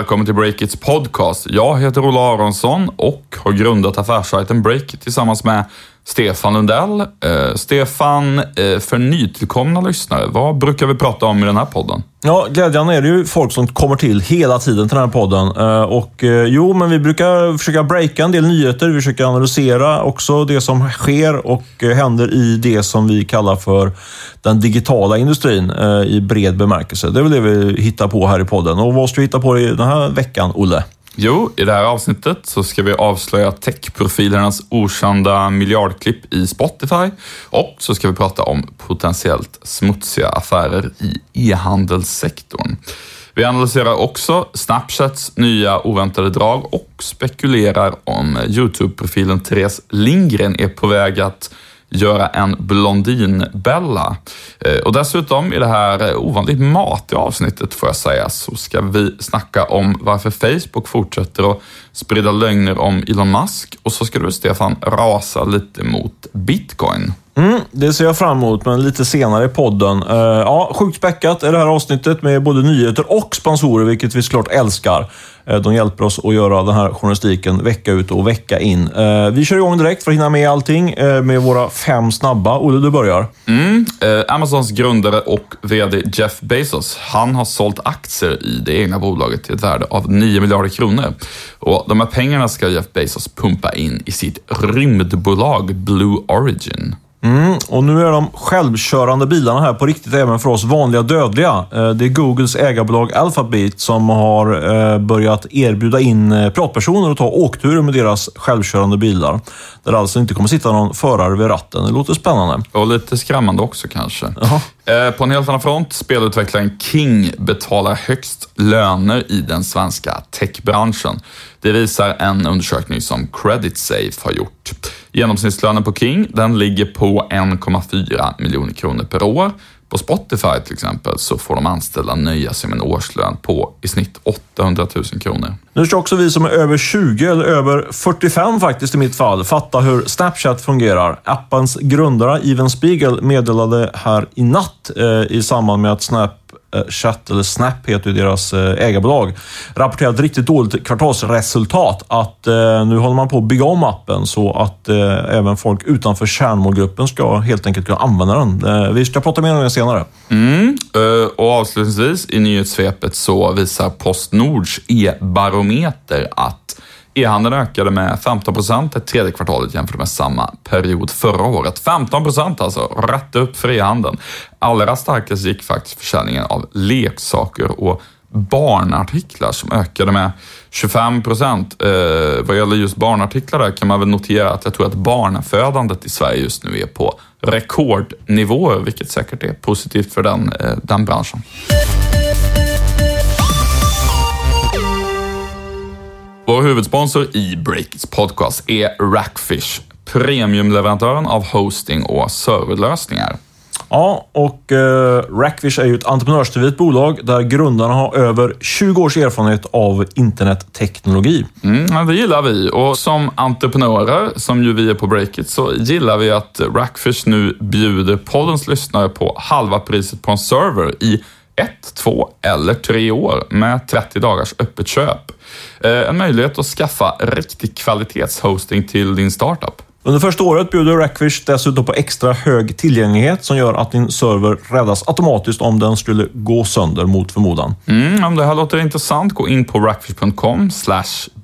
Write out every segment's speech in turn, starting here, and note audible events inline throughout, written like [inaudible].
Välkommen till Breakits podcast. Jag heter Ola Aronsson och har grundat affärssajten Breakit tillsammans med Stefan Lundell. Eh, Stefan, eh, för nytillkomna lyssnare, vad brukar vi prata om i den här podden? Ja, glädjande är det ju folk som kommer till hela tiden till den här podden. Eh, och eh, jo, men vi brukar försöka breaka en del nyheter. Vi försöker analysera också det som sker och eh, händer i det som vi kallar för den digitala industrin eh, i bred bemärkelse. Det är väl det vi hittar på här i podden. Och vad ska vi hitta på den här veckan, Olle? Jo, i det här avsnittet så ska vi avslöja techprofilernas okända miljardklipp i Spotify och så ska vi prata om potentiellt smutsiga affärer i e-handelssektorn. Vi analyserar också Snapchats nya oväntade drag och spekulerar om Youtube-profilen Therese Lindgren är på väg att göra en Blondinbella. Eh, och dessutom i det här ovanligt matiga avsnittet får jag säga så ska vi snacka om varför Facebook fortsätter att sprida lögner om Elon Musk och så ska du Stefan rasa lite mot bitcoin. Mm, det ser jag fram emot, men lite senare i podden. Uh, ja, sjukt späckat är det här avsnittet med både nyheter och sponsorer, vilket vi såklart älskar. Uh, de hjälper oss att göra den här journalistiken vecka ut och vecka in. Uh, vi kör igång direkt för att hinna med allting med våra fem snabba. Olle, du börjar. Mm, Amazons grundare och VD Jeff Bezos, han har sålt aktier i det egna bolaget till ett värde av 9 miljarder kronor. Och de här pengarna ska Jeff Bezos pumpa in i sitt rymdbolag Blue Origin. Mm, och nu är de självkörande bilarna här på riktigt även för oss vanliga dödliga. Eh, det är Googles ägarbolag Alphabet som har eh, börjat erbjuda in eh, privatpersoner att ta åkturer med deras självkörande bilar. Där det alltså inte kommer sitta någon förare vid ratten. Det låter spännande. Och lite skrämmande också kanske. Aha. På en helt annan front, spelutvecklaren King betalar högst löner i den svenska techbranschen. Det visar en undersökning som Credit Safe har gjort. Genomsnittslönen på King den ligger på 1,4 miljoner kronor per år. På Spotify till exempel så får de anställda nöja sig med en årslön på i snitt 800 000 kronor. Nu ska också vi som är över 20 eller över 45 faktiskt i mitt fall fatta hur Snapchat fungerar. Appens grundare Even Spiegel meddelade här i natt eh, i samband med att Snap Eh, Chat, eller Snap heter ju deras eh, ägarbolag, rapporterat riktigt dåligt kvartalsresultat. Att eh, nu håller man på att bygga om appen så att eh, även folk utanför kärnmålgruppen ska helt enkelt kunna använda den. Eh, vi ska prata mer om det senare. Mm, eh, och avslutningsvis i nyhetssvepet så visar Postnords e-barometer att E-handeln ökade med 15 procent det tredje kvartalet jämfört med samma period förra året. 15 procent alltså, rätt upp för e-handeln. Allra starkast gick faktiskt försäljningen av leksaker och barnartiklar som ökade med 25 procent. Eh, vad gäller just barnartiklar där kan man väl notera att jag tror att barnafödandet i Sverige just nu är på rekordnivåer, vilket säkert är positivt för den, eh, den branschen. Vår huvudsponsor i Breakits podcast är Rackfish, premiumleverantören av hosting och serverlösningar. Ja, och eh, Rackfish är ju ett entreprenörsdrivet bolag där grundarna har över 20 års erfarenhet av internetteknologi. Mm, det gillar vi och som entreprenörer, som ju vi är på Breakit, så gillar vi att Rackfish nu bjuder poddens lyssnare på halva priset på en server i ett, två eller tre år med 30 dagars öppet köp. Eh, en möjlighet att skaffa riktig kvalitetshosting till din startup. Under första året bjuder Rackfish dessutom på extra hög tillgänglighet som gör att din server räddas automatiskt om den skulle gå sönder mot förmodan. Mm, om det här låter intressant, gå in på rackfish.com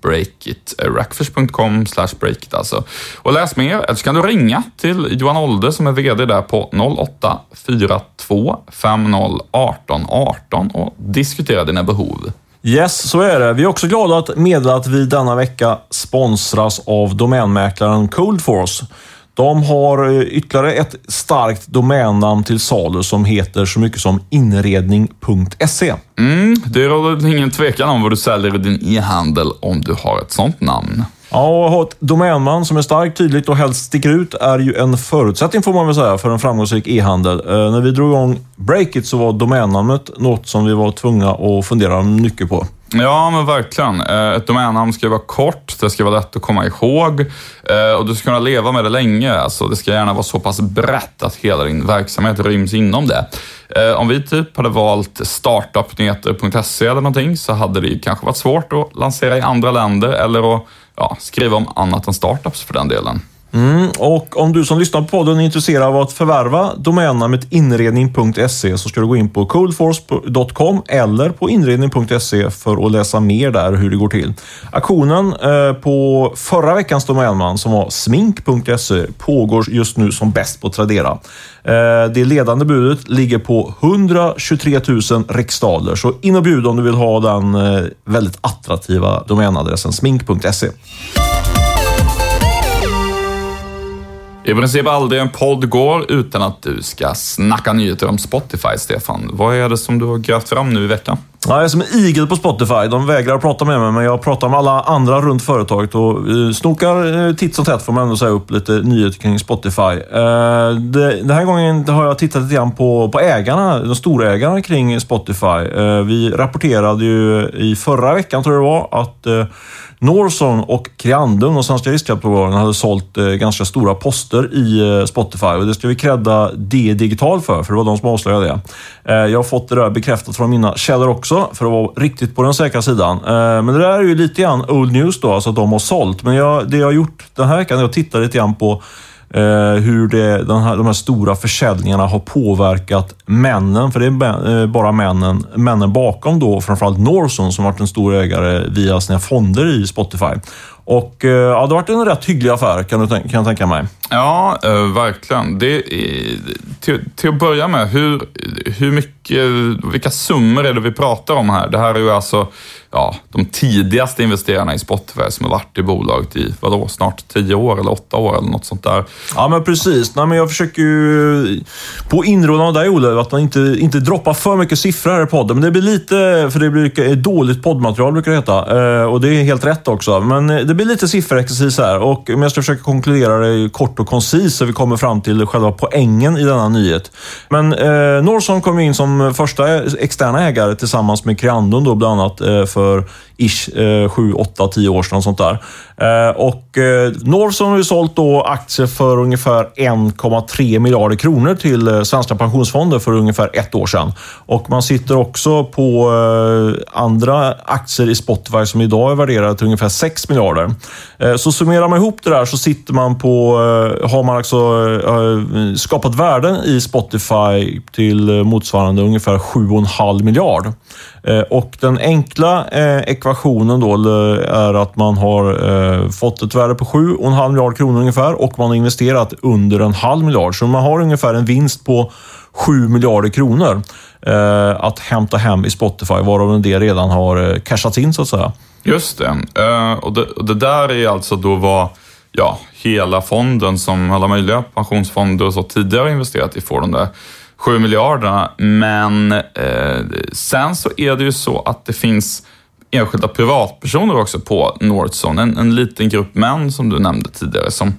breakit. Eh, rackfish.com breakit alltså. Och läs mer, eller så kan du ringa till Johan Olde som är VD där på 08 42 50 18 18 och diskutera dina behov. Yes, så är det. Vi är också glada att meddela att vi denna vecka sponsras av domänmäklaren Coldforce. De har eh, ytterligare ett starkt domännamn till salu som heter så mycket som inredning.se. Mm, det råder ingen tvekan om vad du säljer i din e-handel om du har ett sånt namn. Ja, att ha ett domännamn som är starkt, tydligt och helst sticker ut är ju en förutsättning får man väl säga för en framgångsrik e-handel. Eh, när vi drog igång Breakit så var domännamnet något som vi var tvungna att fundera mycket på. Ja, men verkligen. Eh, ett domännamn ska vara kort, det ska vara lätt att komma ihåg eh, och du ska kunna leva med det länge. Alltså, det ska gärna vara så pass brett att hela din verksamhet ryms inom det. Eh, om vi typ hade valt startupnyheter.se eller någonting så hade det kanske varit svårt att lansera i andra länder eller att ja, skriva om annat än startups för den delen. Mm, och om du som lyssnar på podden är intresserad av att förvärva domännamnet inredning.se så ska du gå in på coolforce.com eller på inredning.se för att läsa mer där hur det går till. Aktionen eh, på förra veckans domänman som var smink.se pågår just nu som bäst på Tradera. Eh, det ledande budet ligger på 123 000 riksdaler, så in och bjud om du vill ha den eh, väldigt attraktiva domänadressen smink.se. I princip aldrig en podd går utan att du ska snacka nyheter om Spotify, Stefan. Vad är det som du har grävt fram nu i veckan? Ja, jag är som en igel på Spotify. De vägrar prata med mig, men jag pratar med alla andra runt företaget och snokar eh, titt som tätt får man ändå säga upp lite nyheter kring Spotify. Uh, det, den här gången har jag tittat lite grann på, på ägarna, de stora ägarna kring Spotify. Uh, vi rapporterade ju i förra veckan, tror jag det var, att Norson och Creandum, de svenska riskkapitalbolagen, hade sålt ganska stora poster i Spotify och det ska vi credda D Digital för, för det var de som avslöjade det. Jag har fått det där bekräftat från mina källor också, för att vara riktigt på den säkra sidan. Eh, men det där är ju lite grann old news då, alltså att de har sålt. Men jag, det jag har gjort den här veckan är att lite grann på eh, hur det, den här, de här stora försäljningarna har påverkat männen, för det är eh, bara männen, männen bakom då, framförallt Norson som varit en stor ägare via sina fonder i Spotify. Och ja, det har varit en rätt hygglig affär kan, du, kan jag tänka mig. Ja, verkligen. Det, till, till att börja med, hur, hur mycket, vilka summor är det vi pratar om här? Det här är ju alltså ja, de tidigaste investerarna i Spotify som har varit i bolaget i, vadå, snart tio år eller åtta år eller något sånt där. Ja, men precis. Nej, men jag försöker ju på inrådan av dig, Olle, att man inte, inte droppar för mycket siffror här i podden. Men det blir lite, för det blir dåligt poddmaterial brukar det heta. Eh, och det är helt rätt också. Men eh, det blir lite sifferexercis här. Och om jag ska försöka konkludera det kort och koncist så vi kommer fram till själva poängen i denna nyhet. Men eh, Norson kom in som första externa ägare tillsammans med Creandum då bland annat eh, för ish, eh, 7, 8, 10 år sedan. Sånt där. Eh, och eh, Northson har ju sålt då aktier för ungefär 1,3 miljarder kronor till eh, svenska pensionsfonder för ungefär ett år sedan. Och man sitter också på eh, andra aktier i Spotify som idag är värderade till ungefär 6 miljarder. Eh, så summerar man ihop det där så sitter man på, eh, har man alltså eh, skapat värden i Spotify till eh, motsvarande ungefär 7,5 miljard. Eh, och den enkla eh, ekvationen då är att man har eh, fått ett värde på 7,5 miljard kronor ungefär och man har investerat under en halv miljard. Så man har ungefär en vinst på 7 miljarder kronor eh, att hämta hem i Spotify, varav en del redan har eh, cashats in så att säga. Just det. Eh, och det. Och det där är alltså då vad ja, hela fonden som alla möjliga pensionsfonder och så tidigare investerat i får de där 7 miljarderna. Men eh, sen så är det ju så att det finns enskilda privatpersoner också på Northzone. En, en liten grupp män som du nämnde tidigare som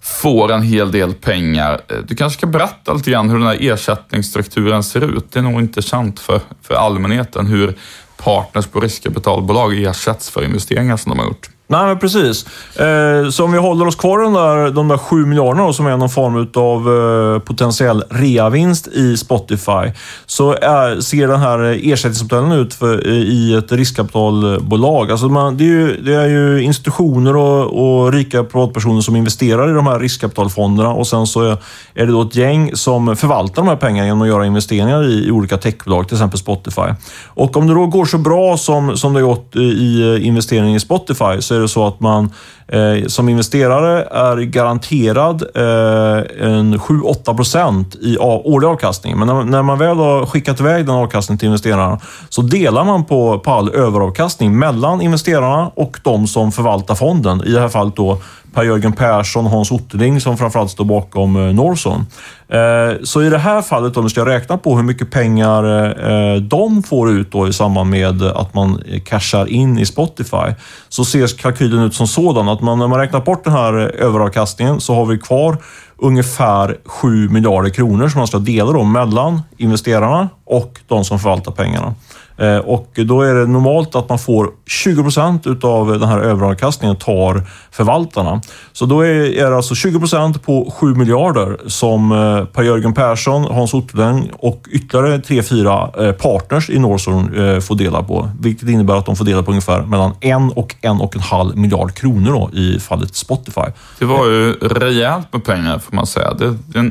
får en hel del pengar. Eh, du kanske kan berätta lite grann hur den här ersättningsstrukturen ser ut. Det är nog inte känt för, för allmänheten hur partners på riskkapitalbolag ersätts för investeringar som de har gjort. Nej, men precis. Eh, så om vi håller oss kvar den där, de där sju miljarderna som är någon form av eh, potentiell reavinst i Spotify, så är, ser den här ersättningsmodellen ut för, i ett riskkapitalbolag. Alltså man, det, är ju, det är ju institutioner och, och, rika privatpersoner som investerar i de här riskkapitalfonderna och sen så är, är det då ett gäng som förvaltar de här pengarna genom att göra investeringar i, i olika techbolag, till exempel Spotify. Och om det då går så bra som, som det har gått i investeringen i Spotify så är det så att man eh, som investerare är garanterad eh, en 7-8 procent i årlig avkastning. Men när, när, man väl har skickat iväg den avkastningen till investerarna så delar man på, på all överavkastning mellan investerarna och de som förvaltar fonden. I det här fallet då Per-Jörgen Persson och Hans Otterling som framförallt står bakom eh, Norson. Eh, så i det här fallet, om vi ska räkna på hur mycket pengar eh, eh, de får ut då i samband med att man cashar in i Spotify, så ser kalkylen ut som sådan att man, när man räknar bort den här överavkastningen så har vi kvar ungefär 7 miljarder kronor som man ska dela då mellan investerarna och de som förvaltar pengarna. Eh, och då är det normalt att man får 20 procent utav den här överavkastningen tar förvaltarna. Så då är det alltså 20 procent på 7 miljarder som eh, Per-Jörgen Persson, Hans Otterdeng och ytterligare 3-4 eh, partners i Northzone får dela på. Vilket innebär att de får dela på ungefär mellan 1 och 1,5 miljard kronor då, i fallet Spotify. Det var ju rejält med pengar får man säga. Det, det,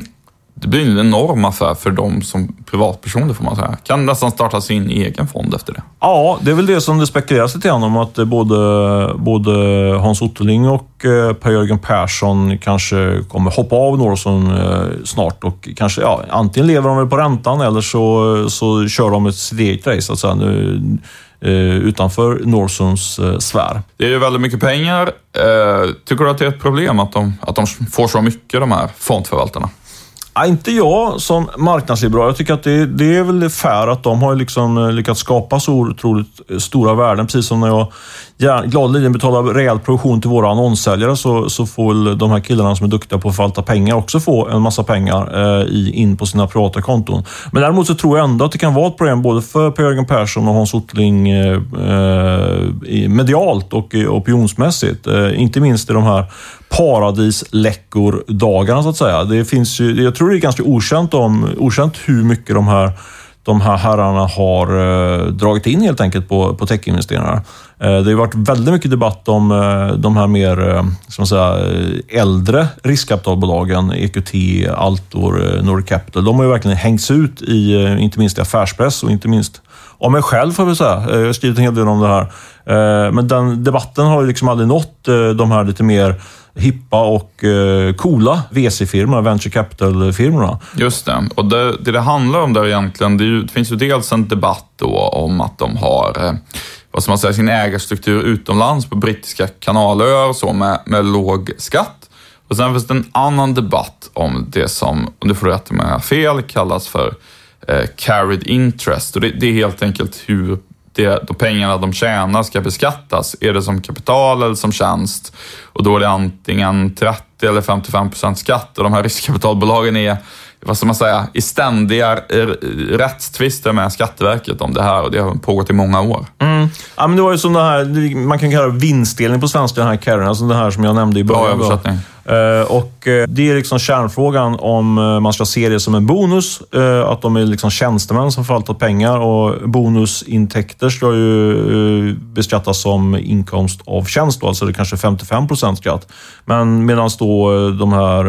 det blir en enorm affär för dem som privatpersoner får man säga. Kan nästan starta sin egen fond efter det. Ja, det är väl det som det spekuleras lite grann om att både, både Hans Otterling och eh, Per-Jörgen Persson kanske kommer hoppa av Norson eh, snart och kanske, ja, antingen lever de väl på räntan eller så, så kör de ett sitt eget race, så att säga. Nu, eh, utanför Norsons sfär. Det är ju väldigt mycket pengar. Tycker du att det är ett problem att de, att de får så mycket, de här fondförvaltarna? Ja, inte jag som marknadsliberal. Jag tycker att det, det, är väl fair att de har liksom eh, lyckats skapa så otroligt eh, stora värden. Precis som när jag gladeligen betalar rejäl provision till våra annonssäljare så, så får väl de här killarna som är duktiga på att förvalta pengar också få en massa pengar eh, i, in på sina privata konton. Men däremot så tror jag ändå att det kan vara ett problem både för Per-Jörgen Persson och Hans Ottling eh, eh medialt och opinionsmässigt. Eh, inte minst i de här paradisläckor-dagarna så att säga. Det finns ju, jag tror det är ganska okänt, om, okänt hur mycket de här de här herrarna har eh, dragit in helt enkelt på, på techinvesteringar. Eh, det har varit väldigt mycket debatt om eh, de här mer eh, som säga, eh, äldre riskkapitalbolagen, EQT, Altor, eh, Nordic Capital. De har ju verkligen hängts ut i, eh, inte minst i affärspress och inte minst av mig själv får jag säga. Eh, jag har skrivit en hel del om det här. Eh, men den debatten har ju liksom aldrig nått eh, de här lite mer hippa och eh, coola VC-firmorna, venture capital-firmorna. Just det. Och det, det, det handlar om där egentligen, det, ju, det, finns ju dels en debatt då om att de har vad ska man säga, sin ägarstruktur utomlands på brittiska kanalöar och så med, med låg skatt. Och sen finns det en annan debatt om det som, om du får rätta mig fel, kallas för eh, carried interest. Och det, det är helt enkelt hur det, de pengarna de tjänar ska beskattas. Är det som kapital eller som tjänst? Och då är det antingen 30 eller 55 procent skatt och de här riskkapitalbolagen är vad ska man säga, i ständiga rättstvister med Skatteverket om det här och det har pågått i många år. Mm. Ja, men det var ju som det här, man kan kalla det vinstdelning på svenska, den här carryn, alltså det här som jag nämnde i början. Bra översättning. Eh, Eh, och eh, det är liksom kärnfrågan om eh, man ska se det som en bonus, att de är liksom tjänstemän som förvaltar pengar och bonusintäkter ska ju beskattas som inkomst av tjänst, då, alltså det är kanske 55 procent skatt. Men medan då de här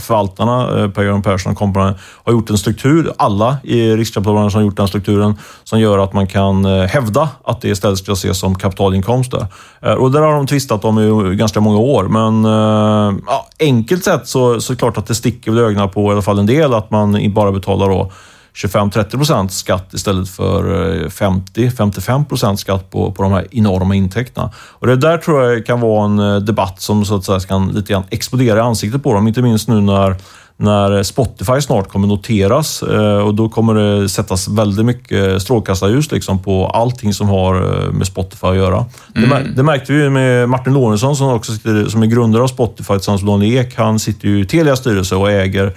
förvaltarna, Per-Göran Persson och kompani, har gjort en struktur, alla i riskkapitalbranschen har gjort den strukturen, som gör att man kan hävda att det istället ska ses som kapitalinkomster. Eh, och där har de tvistat om i ganska många år, men eh, ja, enkelt sett så, så är det klart att det sticker väl ögonen på i alla fall en del att man bara betalar då 25-30% skatt istället för eh, 50-55% skatt på, på de här enorma intäkterna. Och Det där tror jag kan vara en debatt som så att säga kan lite grann explodera i ansiktet på dem, inte minst nu när när Spotify snart kommer noteras eh, och då kommer det sättas väldigt mycket strålkastarljus liksom på allting som har eh, med Spotify att göra. Mm. Det, det, märkte vi med Martin Lorentzon som också sitter, som är grundare av Spotify tillsammans med Daniel Ek. Han sitter ju i Telias styrelse och äger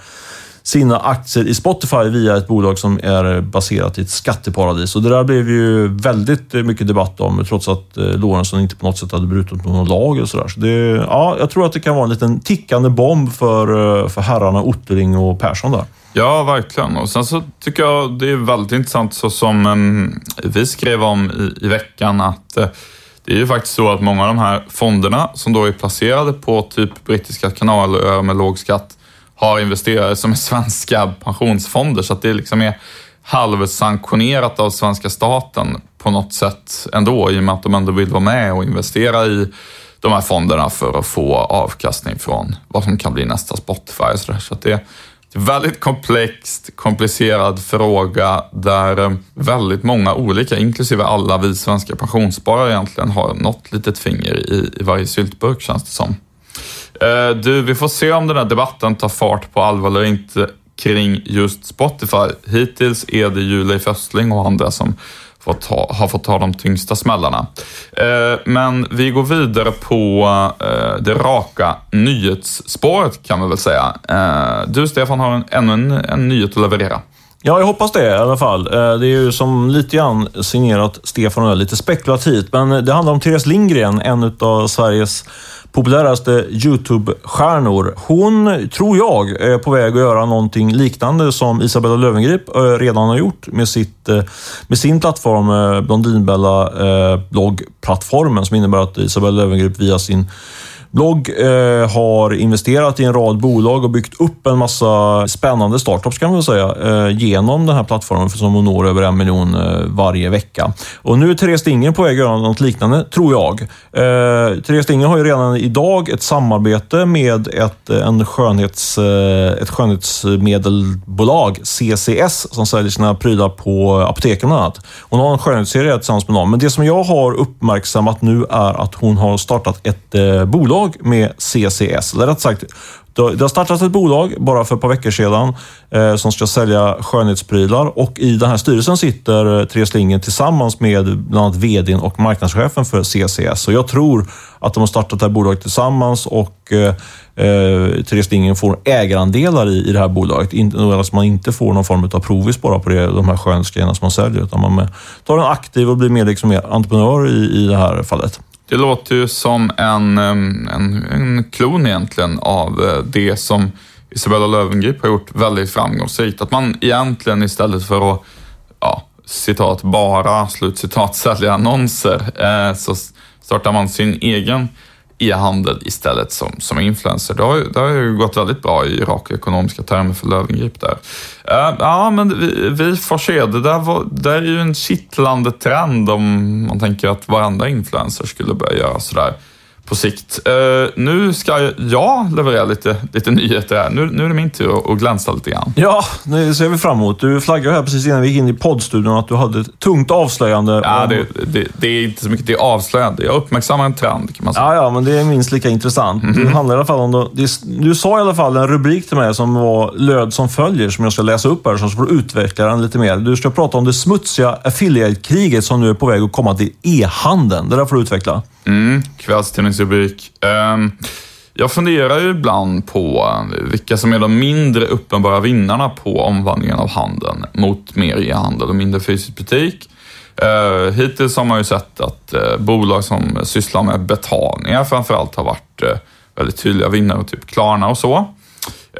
sina aktier i Spotify via ett bolag som är baserat i ett skatteparadis. Och det där blev ju väldigt mycket debatt om, trots att eh, Lorentzon inte på något sätt hade brutit mot någon lag och sådär. Så det, ja, jag tror att det kan vara en liten tickande bomb för, eh, för herrarna Ottering och Persson där. Ja, verkligen. Och sen så tycker jag det är väldigt intressant så som vi skrev om i, i veckan att eh, det är ju faktiskt så att många av de här fonderna som då är placerade på typ brittiska kanalöar med låg skatt har investerare som är svenska pensionsfonder, så att det liksom är halvsanktionerat av svenska staten på något sätt ändå, i och med att de ändå vill vara med och investera i de här fonderna för att få avkastning från vad som kan bli nästa Spotify. Så, så det är en väldigt komplext, komplicerad fråga där eh, väldigt många olika, inklusive alla vi svenska pensionssparare egentligen, har något litet finger i, i varje syltburk känns det som. Eh, du, vi får se om den här debatten tar fart på allvar eller inte kring just Spotify. Hittills är det ju Leif Östling och andra som fått ta, har fått ta de tyngsta smällarna. Eh, men vi går vidare på eh, det raka nyhetsspåret kan man väl säga. Du Stefan har ännu en, en nyhet att leverera. Ja, jag hoppas det i alla fall. Det är ju som lite grann signerat Stefan och lite spekulativt, men det handlar om Therese Lindgren, en av Sveriges populäraste YouTube-stjärnor. Hon, tror jag, är på väg att göra någonting liknande som Isabella Löwengrip eh, redan har gjort med, sitt, eh, med sin plattform eh, Blondinbella bloggplattformen som innebär att Isabella Löwengrip via sin Blogg eh, har investerat i en rad bolag och byggt upp en massa spännande startups kan man väl säga, eh, genom den här plattformen som hon når över en miljon eh, varje vecka. Och nu är Therese Stinger på väg att göra något liknande, tror jag. Eh, Therese Stinger har ju redan idag ett samarbete med ett, eh, en skönhets, eh, ett skönhetsmedelbolag, CCS, som säljer sina prylar på apoteken bland annat. Hon har en skönhetsserie tillsammans med dem. Men det som jag har uppmärksammat nu är att hon har startat ett eh, bolag bolag med CCS. Eller rätt sagt, det har startats ett bolag bara för ett par veckor sedan eh, som ska sälja skönhetsprylar och i den här styrelsen sitter eh, Therese Lindgren tillsammans med bland annat vdn och marknadschefen för CCS. Så jag tror att de har startat det här bolaget tillsammans och eh, eh Therese Lindgren får ägarandelar i, i det här bolaget. In, alltså man inte får någon form av provis bara på det, de här skönhetsgrejerna som man säljer, utan man tar en aktiv och blir mer liksom mer entreprenör i, i det här fallet. Det låter ju som en, en, en klon egentligen av eh, det som Isabella Löwengrip har gjort väldigt framgångsrikt. Att man egentligen istället för att, ja, citat, bara, slutcitat, sälja annonser, eh, så startar man sin egen e-handel istället som, som influencer. Det har, det har ju gått väldigt bra i raka ekonomiska termer för Löwengrip där. Uh, ja, men vi, vi får se. Det där, var, det är ju en kittlande trend om man tänker att varenda influencer skulle börja göra sådär på sikt. Uh, nu ska jag leverera lite, lite nyheter här. Nu, nu är det min tur att glänsa lite grann. Ja, nu ser vi fram emot. Du flaggade här precis innan vi gick in i poddstudion att du hade ett tungt avslöjande. Ja, om... det, det, det, är inte så mycket det avslöjande. Jag uppmärksammar en trend kan man säga. Ja, ja, men det är minst lika intressant. Mm -hmm. Det handlar i alla fall om... Det, du sa i alla fall en rubrik till mig som var löd som följer, som jag ska läsa upp här, så får du utveckla den lite mer. Du ska prata om det smutsiga affiliate-kriget som nu är på väg att komma till e-handeln. Det där får du utveckla. Mm, kvällstidningsrubrik. Um, jag funderar ju ibland på eh, vilka som är de mindre uppenbara vinnarna på omvandlingen av handeln mot mer e-handel och mindre fysisk butik. Uh, hittills har man ju sett att uh, bolag som sysslar med betalningar framförallt har varit uh, väldigt tydliga vinnare, typ Klarna och så.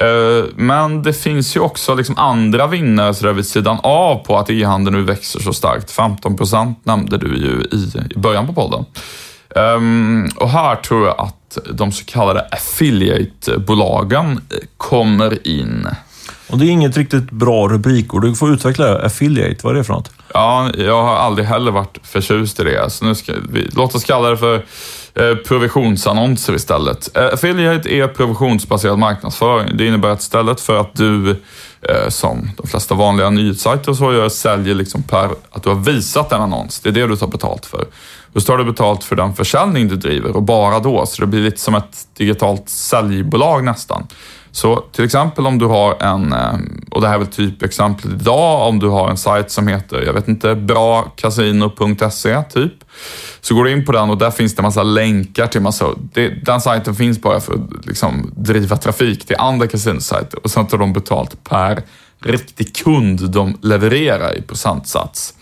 Ehm, men det finns ju också liksom andra vinnare så där vid sidan av på att e-handeln nu växer så starkt. 15 procent nämnde du ju i, i början på podden. Um, och här tror jag att de så kallade affiliate-bolagen kommer in. Och det är inget riktigt bra rubrikord. Du får utveckla affiliate. Vad är det för något? Ja, jag har aldrig heller varit förtjust i det. Så nu ska vi, låt oss kalla det för eh, provisionsannonser istället. Eh, affiliate är provisionsbaserad marknadsföring. Det innebär att istället för att du, eh, som de flesta vanliga nyhetssajter och så gör, säljer liksom per att du har visat en annons. Det är det du tar betalt för. Då tar du betalt för den försäljning du driver och bara då, så det blir lite som ett digitalt säljbolag nästan. Så till exempel om du har en, eh, och det här är väl typexemplet idag, om du har en sajt som heter, jag vet inte, brakasino.se typ. Så går du in på den och där finns det en massa länkar till massa, det, den sajten finns bara för att liksom driva trafik till andra kasinosajter och sen tar de betalt per riktig kund de levererar i procentsats.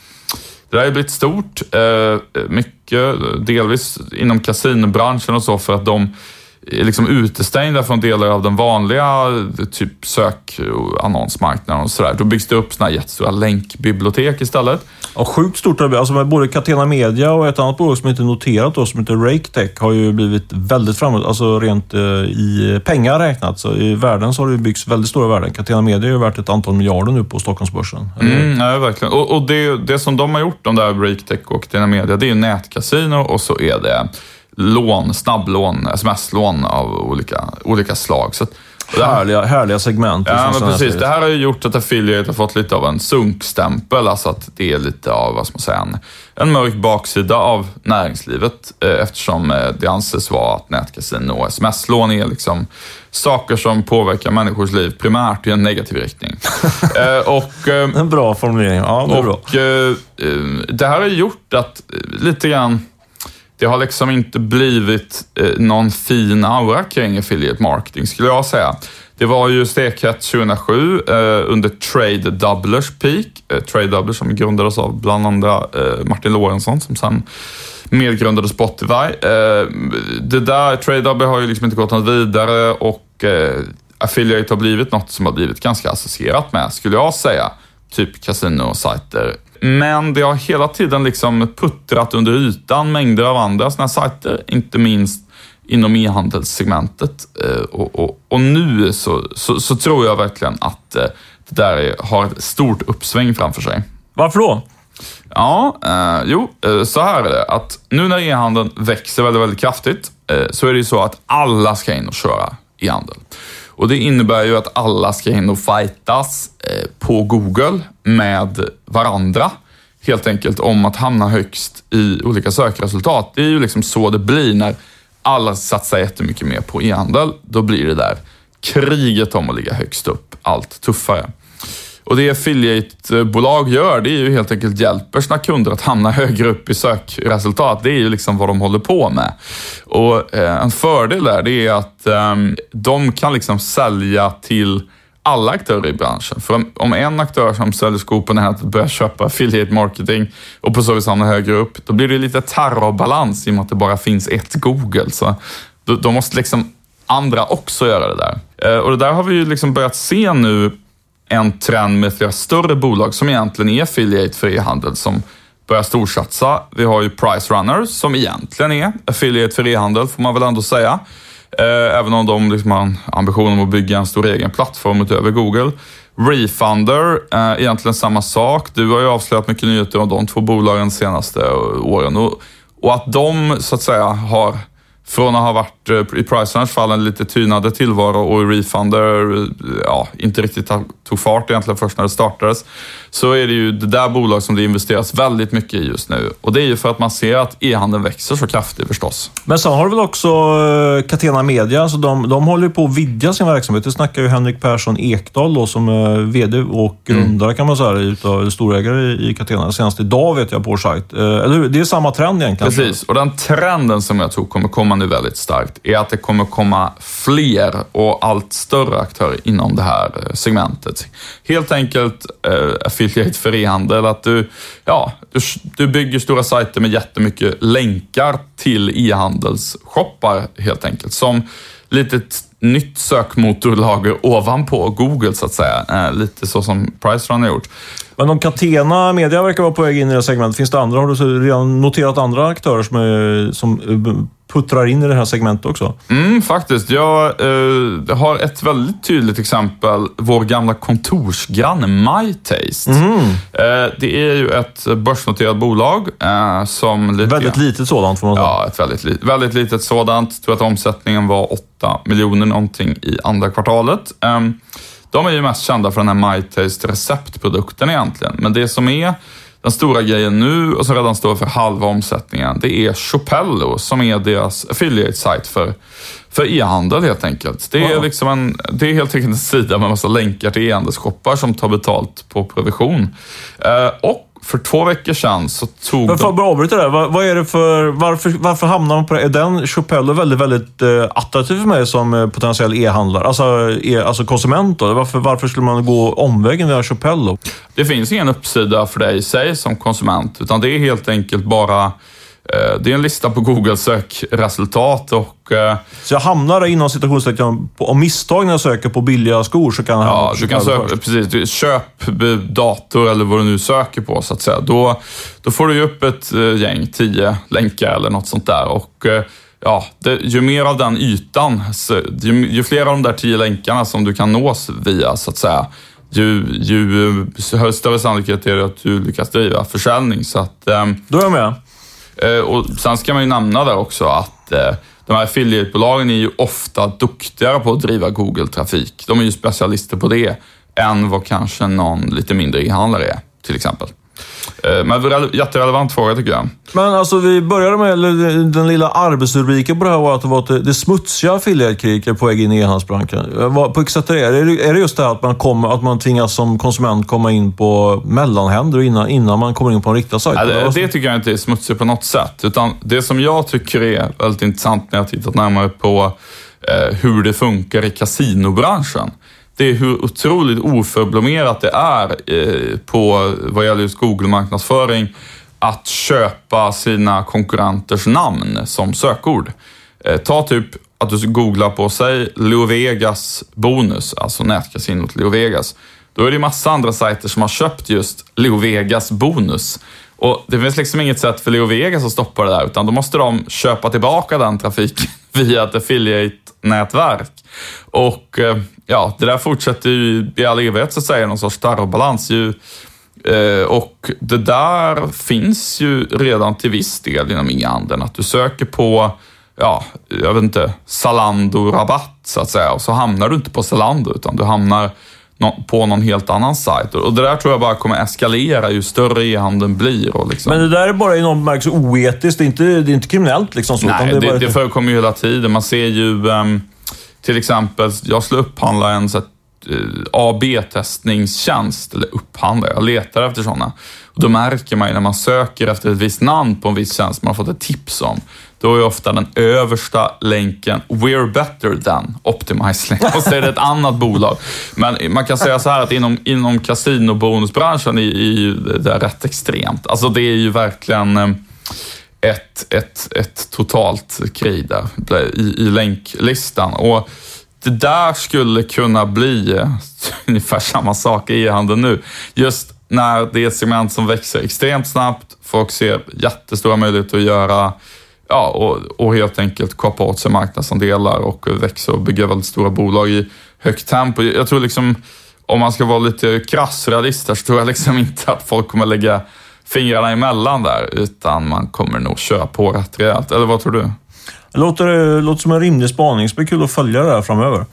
Det där har blivit stort, eh, mycket, delvis inom kasinobranschen och så, för att de liksom utestängda från delar av den vanliga typ sök och sådär. Då byggs det upp såna här jättestora länkbibliotek istället. Ja, sjukt stort. Alltså både Catena Media och ett annat bolag som inte är noterat då, som heter RakeTech har ju blivit väldigt framåt, alltså rent eh, i pengar räknat. Så I världen så har det byggts väldigt stora värden. Catena Media är ju värt ett antal miljarder nu på Stockholmsbörsen. Mm, ja, verkligen. Och, och det, det, som de har gjort, de där RakeTech och Catena Media, det är nätkasino och så är det lån, snabblån, sms-lån av olika, olika slag. Så härliga, härliga segment. Ja, men precis. Det här har ju gjort att Affiliate har fått lite av en sunkstämpel, alltså att det är lite av, vad ska man säga, en, en mörk baksida av näringslivet eh, eftersom eh, det anses vara att nätkasino och sms-lån är liksom saker som påverkar människors liv primärt i en negativ riktning. [laughs] eh, och, eh, en bra formulering. Ja, det och, bra. Eh, det här har gjort att lite grann det har liksom inte blivit eh, någon fin aura kring affiliate marketing skulle jag säga. Det var ju stekhett 2007 eh, under Trade Doublers peak. Eh, Trade Doublers som grundades av bland andra eh, Martin Lorentzon som sen medgrundade Spotify. Eh, det där, Trade Doubler har ju liksom inte gått något vidare och eh, Affiliate har blivit något som har blivit ganska associerat med, skulle jag säga. Typ kasinosajter. Men det har hela tiden liksom puttrat under ytan mängder av andra sådana sajter, inte minst inom e-handelssegmentet. Eh, och, och, och, nu så, så, så, tror jag verkligen att eh, det där har ett stort uppsving framför sig. Varför då? Ja, eh, jo, eh, så här är det. Att nu när e-handeln växer väldigt, väldigt kraftigt eh, så är det ju så att alla ska in och köra e-handel. Och det innebär ju att alla ska in och fightas eh, på Google med varandra. Helt enkelt om att hamna högst i olika sökresultat. Det är ju liksom så det blir när alla satsar jättemycket mer på e-handel. Då blir det där kriget om att ligga högst upp allt tuffare. Och det affiliate-bolag gör, det är ju helt enkelt hjälper sina kunder att hamna [laughs] högre upp i sökresultat. Det är ju liksom vad de håller på med. Och eh, en fördel där, det är att ehm, de kan liksom sälja till alla aktörer i branschen. För om en aktör som säljer skor på nätet börjar köpa affiliate marketing och på så vis hamnar högre upp, då blir det lite terrorbalans i och med att det bara finns ett Google. Så då, då måste liksom andra också göra det där. Eh, och det där har vi ju liksom börjat se nu en trend med flera större bolag som egentligen är affiliate för e-handel som börjar storsatsa. Vi har ju Price Runners som egentligen är affiliate för e-handel, får man väl ändå säga. Eh, även om de liksom har ambitionen att bygga en stor egen plattform utöver Google. Refunder, eh, egentligen samma sak. Du har ju avslöjat mycket nyheter om de två bolagen de senaste åren. Och att de, så att säga, har från att ha varit eh, i Pricerunch fall en lite tynade tillvaro och i Refunder eh, ja, inte riktigt tog fart egentligen först när det startades, så är det ju det där bolag som det investeras väldigt mycket i just nu. Och det är ju för att man ser att e-handeln växer så kraftigt förstås. Men sen har du väl också eh, Catena Media, så de, de håller på att vidga sin verksamhet. Det snackar ju Henrik Persson Ekdahl då, som är VD och grundare mm. kan man säga, utav storägare i Catena. Senast idag vet jag på sajt. Eller hur? Det är samma trend egentligen. Precis, och den trenden som jag tror kommer komma nu väldigt starkt är att det kommer komma fler och allt större aktörer inom det här eh, segmentet. Helt enkelt eh, affiliate för e-handel, att du, ja, du, du bygger stora sajter med jättemycket länkar till e-handelsshoppar helt enkelt, som litet nytt sökmotorlager ovanpå Google så att säga. Eh, lite så som Pricerun har gjort. Men om Catena Media verkar vara på väg in i det segmentet, finns det andra? Har du redan noterat andra aktörer som, är, som eh, puttrar in i det här segmentet också? Mm, faktiskt. Jag eh, har ett väldigt tydligt exempel. Vår gamla kontorsgranne MyTaste. Mm. Eh, det är ju ett börsnoterat bolag eh, som... Lite, väldigt litet sådant får man säga. Ja, ett väldigt, väldigt litet sådant. Jag tror att omsättningen var 8 miljoner någonting i andra kvartalet. Ehm, de är ju mest kända för den här MyTaste receptprodukten egentligen. Men det som är den stora grejen nu och som redan står för halva omsättningen, det är Chopello som är deras affiliate-sajt för, för e-handel helt enkelt. Det är, wow. liksom en, det är helt enkelt en sida med massa länkar till e-handelsshoppar som tar betalt på provision. Eh, och för två veckor sedan så tog Men för att avbryta där, vad, vad, är det för, varför, varför hamnar man på det? Är den Chopello väldigt, väldigt eh, attraktiv för mig som eh, potentiell e-handlare? Alltså, e, alltså konsument då? Varför, varför skulle man gå omvägen via Chopello? Det finns ingen uppsida för dig i sig som konsument, utan det är helt enkelt bara det är en lista på Googles sökresultat och... Eh, så jag hamnar inom citationstecken, om misstag när jag söker på billiga skor så kan jag Ja, du kan söka, precis. Köp dator eller vad du nu söker på så att säga. Då, då får du upp ett eh, gäng, tio länkar eller något sånt där. Och ja, det, ju mer av den ytan, ju, ju fler av de där tio länkarna som du kan nås via så att säga, ju, ju större sannolikhet är det att du lyckas driva försäljning. Så att, Då är jag med. Eh, och sen ska man ju nämna där också att eh, de här affiliatebolagen är ju ofta duktigare på att driva Google-trafik. De är ju specialister på det än vad kanske någon lite mindre e-handlare är, till exempel. Eh, men jätterelevant fråga tycker jag. Men alltså vi började med den lilla arbetsrubriken på det här var att det var det smutsiga affiliate-kriget på väg in i e-handelsbranschen. På vilket sätt är det? Är det just det här att man, kommer, att man tvingas som konsument komma in på mellanhänder innan, innan man kommer in på en riktad sajt? Ja, det, det, tycker jag inte är smutsigt på något sätt. Utan det som jag tycker är väldigt intressant när jag tittat närmare på eh, hur det funkar i kasinobranschen. Det är hur otroligt oförblommerat det är eh, på vad gäller just Google-marknadsföring att köpa sina konkurrenters namn som sökord. Eh, ta typ att du googlar på, säg Leo Vegas bonus, alltså nätkasinot Leo Vegas. Då är det massa andra sajter som har köpt just Leo Vegas bonus. Och det finns liksom inget sätt för Leo Vegas att stoppa det där, utan då måste de köpa tillbaka den trafiken [laughs] via ett affiliate nätverk. Och eh, ja, det där fortsätter ju i all evighet så att säga, någon sorts terrorbalans. Ju, eh, och det där finns ju redan till viss del inom e-handeln, att du söker på ja, jag vet inte, Zalando-rabatt så att säga. Och så hamnar du inte på Zalando, utan du hamnar på någon helt annan sajt. Och det där tror jag bara kommer eskalera ju större e-handeln blir. Och liksom. Men det där är bara i någon bemärkelse oetiskt, det är inte, det är inte kriminellt. Liksom, så, Nej, det, det, bara... det förekommer ju hela tiden. Man ser ju um, till exempel, jag skulle upphandla en så uh, AB-testningstjänst, eller upphandla, jag letar efter sådana. Och då märker man ju när man söker efter ett visst namn på en viss tjänst man har fått ett tips om, då är ofta den översta länken “We're better than Optimizely” [laughs] och så är det ett annat bolag. Men man kan säga så här att inom, inom kasinobonusbranschen är, är det rätt extremt. Alltså det är ju verkligen eh, ett, ett, ett totalt krig där i, i länklistan. Och det där skulle kunna bli eh, [laughs] ungefär samma sak i e-handeln nu. Just när det är ett segment som växer extremt snabbt, folk ser jättestora möjligheter att göra ja, och, och helt enkelt kapa åt sig marknadsandelar och växa och bygga väldigt stora bolag i högt tempo. Jag tror liksom, om man ska vara lite krass realist så tror jag liksom [laughs] inte att folk kommer lägga fingrarna emellan där, utan man kommer nog köra på rätt rejält. Eller vad tror du? Det låter, låter som en rimlig spaning. Det blir kul att följa det här framöver.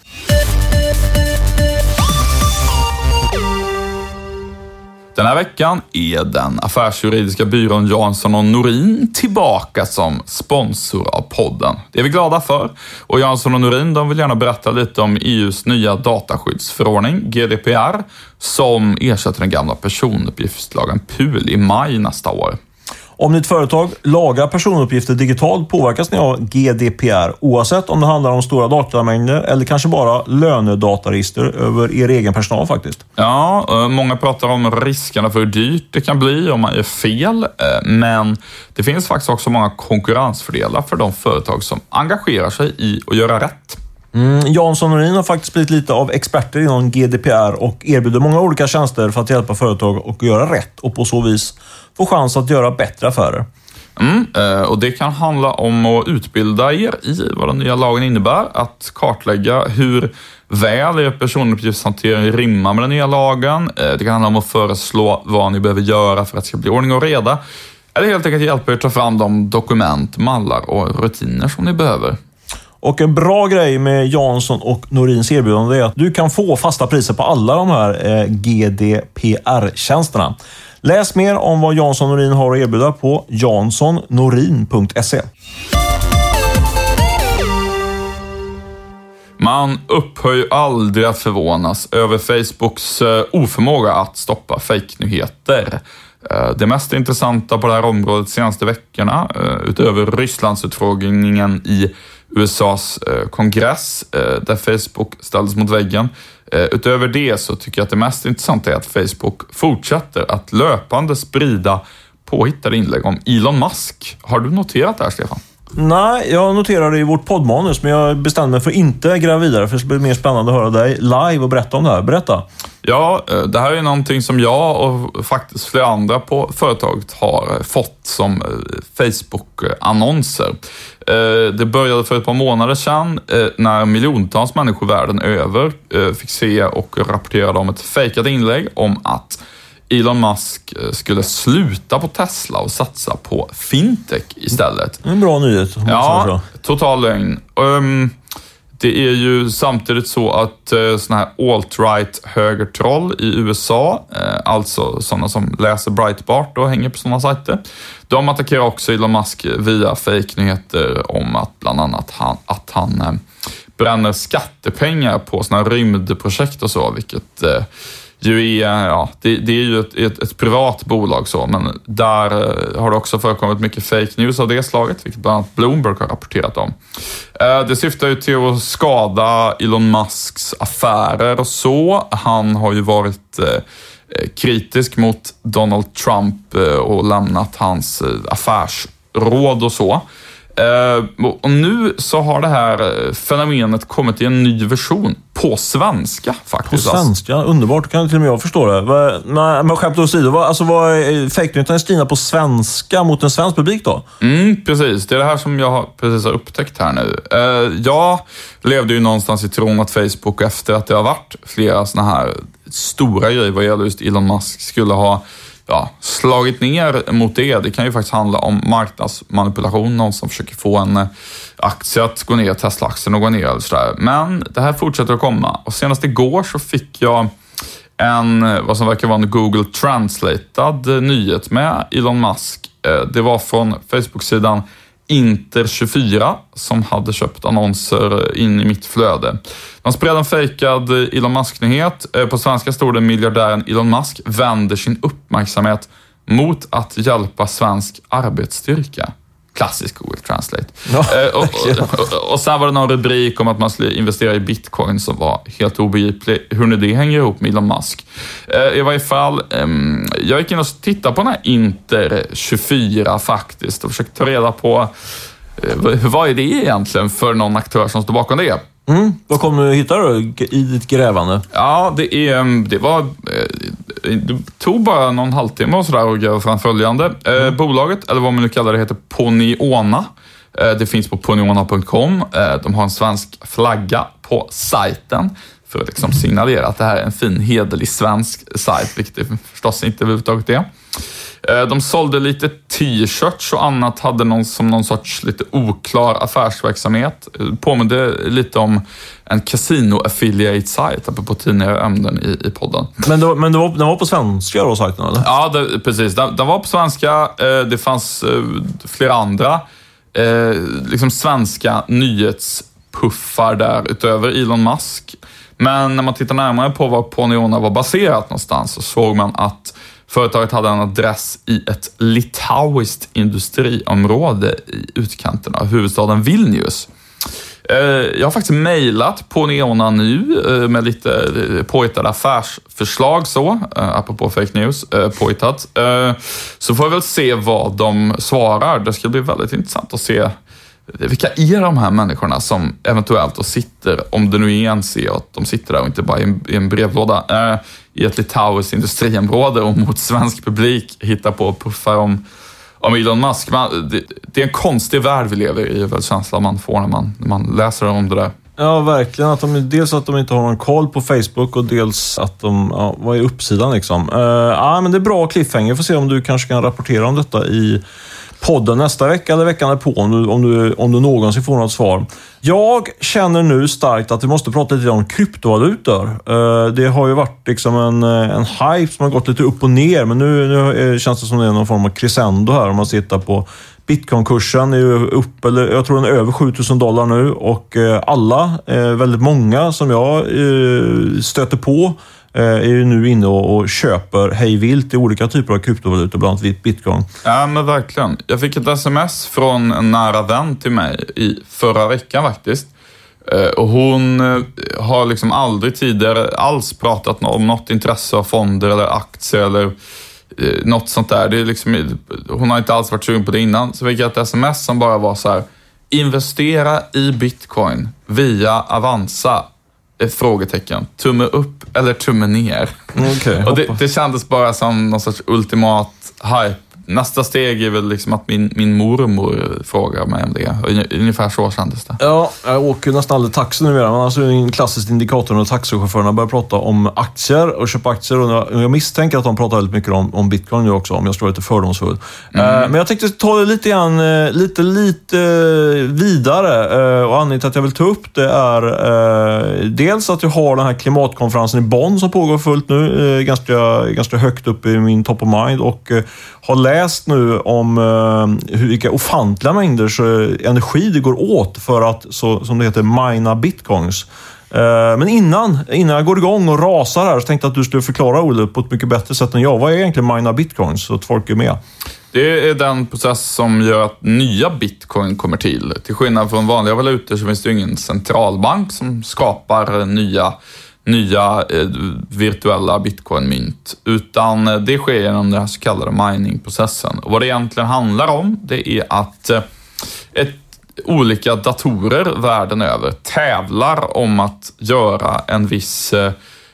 Den här veckan är den affärsjuridiska byrån Jansson Norin tillbaka som sponsor av podden. Det är vi glada för. Och Jansson Norin de vill gärna berätta lite om EUs nya dataskyddsförordning, GDPR, som ersätter den gamla personuppgiftslagen PUL i maj nästa år. Om ditt företag lagar personuppgifter digitalt påverkas ni av GDPR oavsett om det handlar om stora datamängder eller kanske bara lönedataregister över er egen personal faktiskt. Ja, eh, många pratar om riskerna för hur dyrt det kan bli om man gör fel, eh, men det finns faktiskt också många konkurrensfördelar för de företag som engagerar sig i att göra rätt. Mm, Jansson Norin har faktiskt blivit lite av experter inom GDPR och erbjuder många olika tjänster för att hjälpa företag att göra rätt och på så vis få chans att göra bättre affärer. Mm, eh, och Det kan handla om att utbilda er i vad den nya lagen innebär, att kartlägga hur väl er personuppgiftshantering rimmar med den nya lagen. Eh, det kan handla om att föreslå vad ni behöver göra för att det ska bli ordning och reda. Eller helt enkelt hjälpa er att ta fram de dokument, mallar och rutiner som ni behöver. Och en bra grej med Jansson och Norins erbjudande är att du kan få fasta priser på alla de här eh, GDPR-tjänsterna. Läs mer om vad Jansson Norin har att erbjuda på janssonnorin.se. Man upphör ju aldrig att förvånas över Facebooks eh, oförmåga att stoppa fejknyheter. Eh, det mest intressanta på det här området de senaste veckorna, eh, utöver Rysslandsutfrågningen i USAs kongress där Facebook ställdes mot väggen. Eh, utöver det så tycker jag att det mest intressanta är att Facebook fortsätter att löpande sprida påhittade inlägg om Elon Musk. Har du noterat det här, Stefan? Nej, jag noterade det i vårt poddmanus, men jag bestämde mig för att inte gräva vidare, för det ska bli mer spännande att höra dig live och berätta om det här. Berätta! Ja, eh, det här är någonting som jag och faktiskt flera andra på företaget har eh, fått som eh, Facebook-annonser. Det började för ett par månader sedan när miljontals människor världen över fick se och rapporterade om ett fejkat inlägg om att Elon Musk eh, skulle sluta på Tesla och satsa på fintech istället. En bra nyhet. Ja, total lögn. Um, det är ju samtidigt så att uh, såna här alt-right högertroll i USA, uh, alltså sådana som läser Breitbart och hänger på sådana sajter, de attackerar också Elon Musk via fejknyheter om att bland annat han, att han uh, bränner skattepengar på sådana här rymdprojekt och så, vilket ju är, ja, det, det är ju ett, ett, ett, privat bolag så, men där eh, har det också förekommit mycket fake news av det slaget, vilket bland annat Bloomberg har rapporterat om. Eh, det syftar ju till att skada Elon Musks affärer och så. Han har ju varit eh, kritisk mot Donald Trump och lämnat hans affärsråd och så. Uh, och nu så har det här eh, fenomenet kommit i en ny version på svenska faktiskt. På svenska? Underbart. Kan till och med jag förstå det. Men, men skämt åsido, vad, alltså, vad är fake skrivna på svenska mot en svensk publik då? Mm, precis. Det är det här som jag precis har upptäckt här nu. Uh, jag levde ju någonstans i tron att Facebook, efter att det har varit flera sådana här stora grejer vad gäller just Elon Musk, skulle ha ja, slagit ner mot det. Det kan ju faktiskt handla om marknadsmanipulation, någon som försöker få en eh, aktie att gå ner, Tesla-aktien att gå ner eller sådär. Men det här fortsätter att komma och senast igår så fick jag en, eh, vad som verkar vara en Google Translated eh, nyhet med Elon Musk. Det var från Facebook-sidan Inter24 som hade köpt annonser in i mitt flöde. De spred en fejkad eh, Elon Musk-nyhet. Eh, på svenska stod det miljardären Elon Musk vänder sin uppmärksamhet mot att hjälpa svensk arbetsstyrka. Klassisk Google Translate. Ja, eh, och, och, och, och, sen var det någon rubrik om att man skulle investera i bitcoin som var helt obegriplig. Hur nu det hänger ihop med Elon Musk. Eh, I varje fall, ehm, jag gick in och tittade på den här Inter 24 faktiskt och försökte ta reda på vad är det egentligen för någon aktör som står bakom det? Mm. Vad kom du hitta då i ditt grävande? Ja, det, är, det var... Eh, det tog bara någon halvtimme och sådär att gräva fram följande. Eh, mm. Bolaget, eller vad man nu kallar det, heter Ponyona. Eh, det finns på ponyona.com. De har en svensk flagga på sajten för att liksom signalera att det här är en fin, hederlig svensk sajt, vilket det förstås inte överhuvudtaget är. Eh, de sålde lite t-shirts och annat, hade någon som någon sorts lite oklar affärsverksamhet. Eh, påminde lite om en casino affiliate site, apropå tidigare ämnen i, i podden. Men, det, men det var, den var på svenska då, sajten eller? Ja, det, precis. Den, den, var på svenska. Eh, det fanns flera andra liksom svenska nyhetspuffar där utöver Elon Musk. Men när man tittar närmare på var Ponyona var baserat någonstans så såg man att Företaget hade en adress i ett litauiskt industriområde i utkanten av huvudstaden Vilnius. Eh, jag har faktiskt mejlat på Neona nu eh, med lite eh, påhittade affärsförslag så, apropå fake news, påhittat. Så får vi väl se vad de svarar. Det ska bli väldigt intressant att se vilka är de här människorna som eventuellt då sitter, om det nu är en CEO, att de sitter där och inte bara i en, i en brevlåda, eh, i ett litauiskt industriområde och mot svensk publik hittar på och puffar om, om Elon Musk. Man, det, det, är en konstig värld vi lever i, är väl känslan man får när man, när man läser om det där. Ja, verkligen. Att de, dels att de inte har någon koll på Facebook och dels att de, ja, vad är uppsidan liksom? Uh, ja, men det är bra cliffhanger. Får se om du kanske kan rapportera om detta i podden nästa vecka eller veckan på om du, om, du, om du någonsin får något svar. Jag känner nu starkt att vi måste prata lite om kryptovalutor. Eh, det har ju varit liksom en, eh, en hype som har gått lite upp och ner, men nu, nu eh, känns det som det är någon form av crescendo här om man tittar på Bitcoinkursen är ju upp, eller jag tror den är över 7000 dollar nu och alla, väldigt många som jag stöter på, Eh, är ju nu inne och, köper hej vilt i olika typer av kryptovalutor, bland annat bitcoin. Ja, men verkligen. Jag fick ett sms från en nära vän till mig i förra veckan faktiskt. Eh, och hon eh, har liksom aldrig tidigare alls pratat om något intresse av fonder eller aktier eller något sånt där. Det är liksom, hon har inte alls varit sugen på det innan. Så fick jag ett sms som bara var så här, investera i bitcoin via Avanza frågetecken. Tumme upp eller tumme ner. Okay, och det, det kändes bara som någon sorts ultimat hype nästa steg är väl liksom att min, min mormor frågar mig om det. Ungefär så kändes det. Ja, jag åker nästan aldrig taxi numera, men alltså en klassisk indikator när taxichaufförerna börjar prata om aktier och köpa aktier. Och jag misstänker att de pratar väldigt mycket om, om bitcoin nu också, om jag ska vara lite fördomsfull. Mm. Uh, men jag tänkte ta det lite grann, uh, lite, lite vidare. Uh, och anledningen till att jag vill ta upp det är dels att jag har den här klimatkonferensen i Bonn som pågår fullt nu, ganska, ganska högt upp i min top of mind och har läst läst nu om eh, vilka ofantliga mängder eh, energi det går åt för att, så, som det heter, mina bitcoins. Eh, men innan, innan jag går igång och rasar här så tänkte jag att du skulle förklara, Olle, på ett mycket bättre sätt än jag. Vad är egentligen mina bitcoins? Så att folk är med. Det är den process som gör att nya bitcoin kommer till. Till skillnad från vanliga valutor så finns det ju ingen centralbank som skapar nya, nya eh, virtuella bitcoinmynt. Utan eh, det sker genom den här så kallade miningprocessen. Och vad det egentligen handlar om, det är att eh, ett, olika datorer världen över tävlar om att göra en viss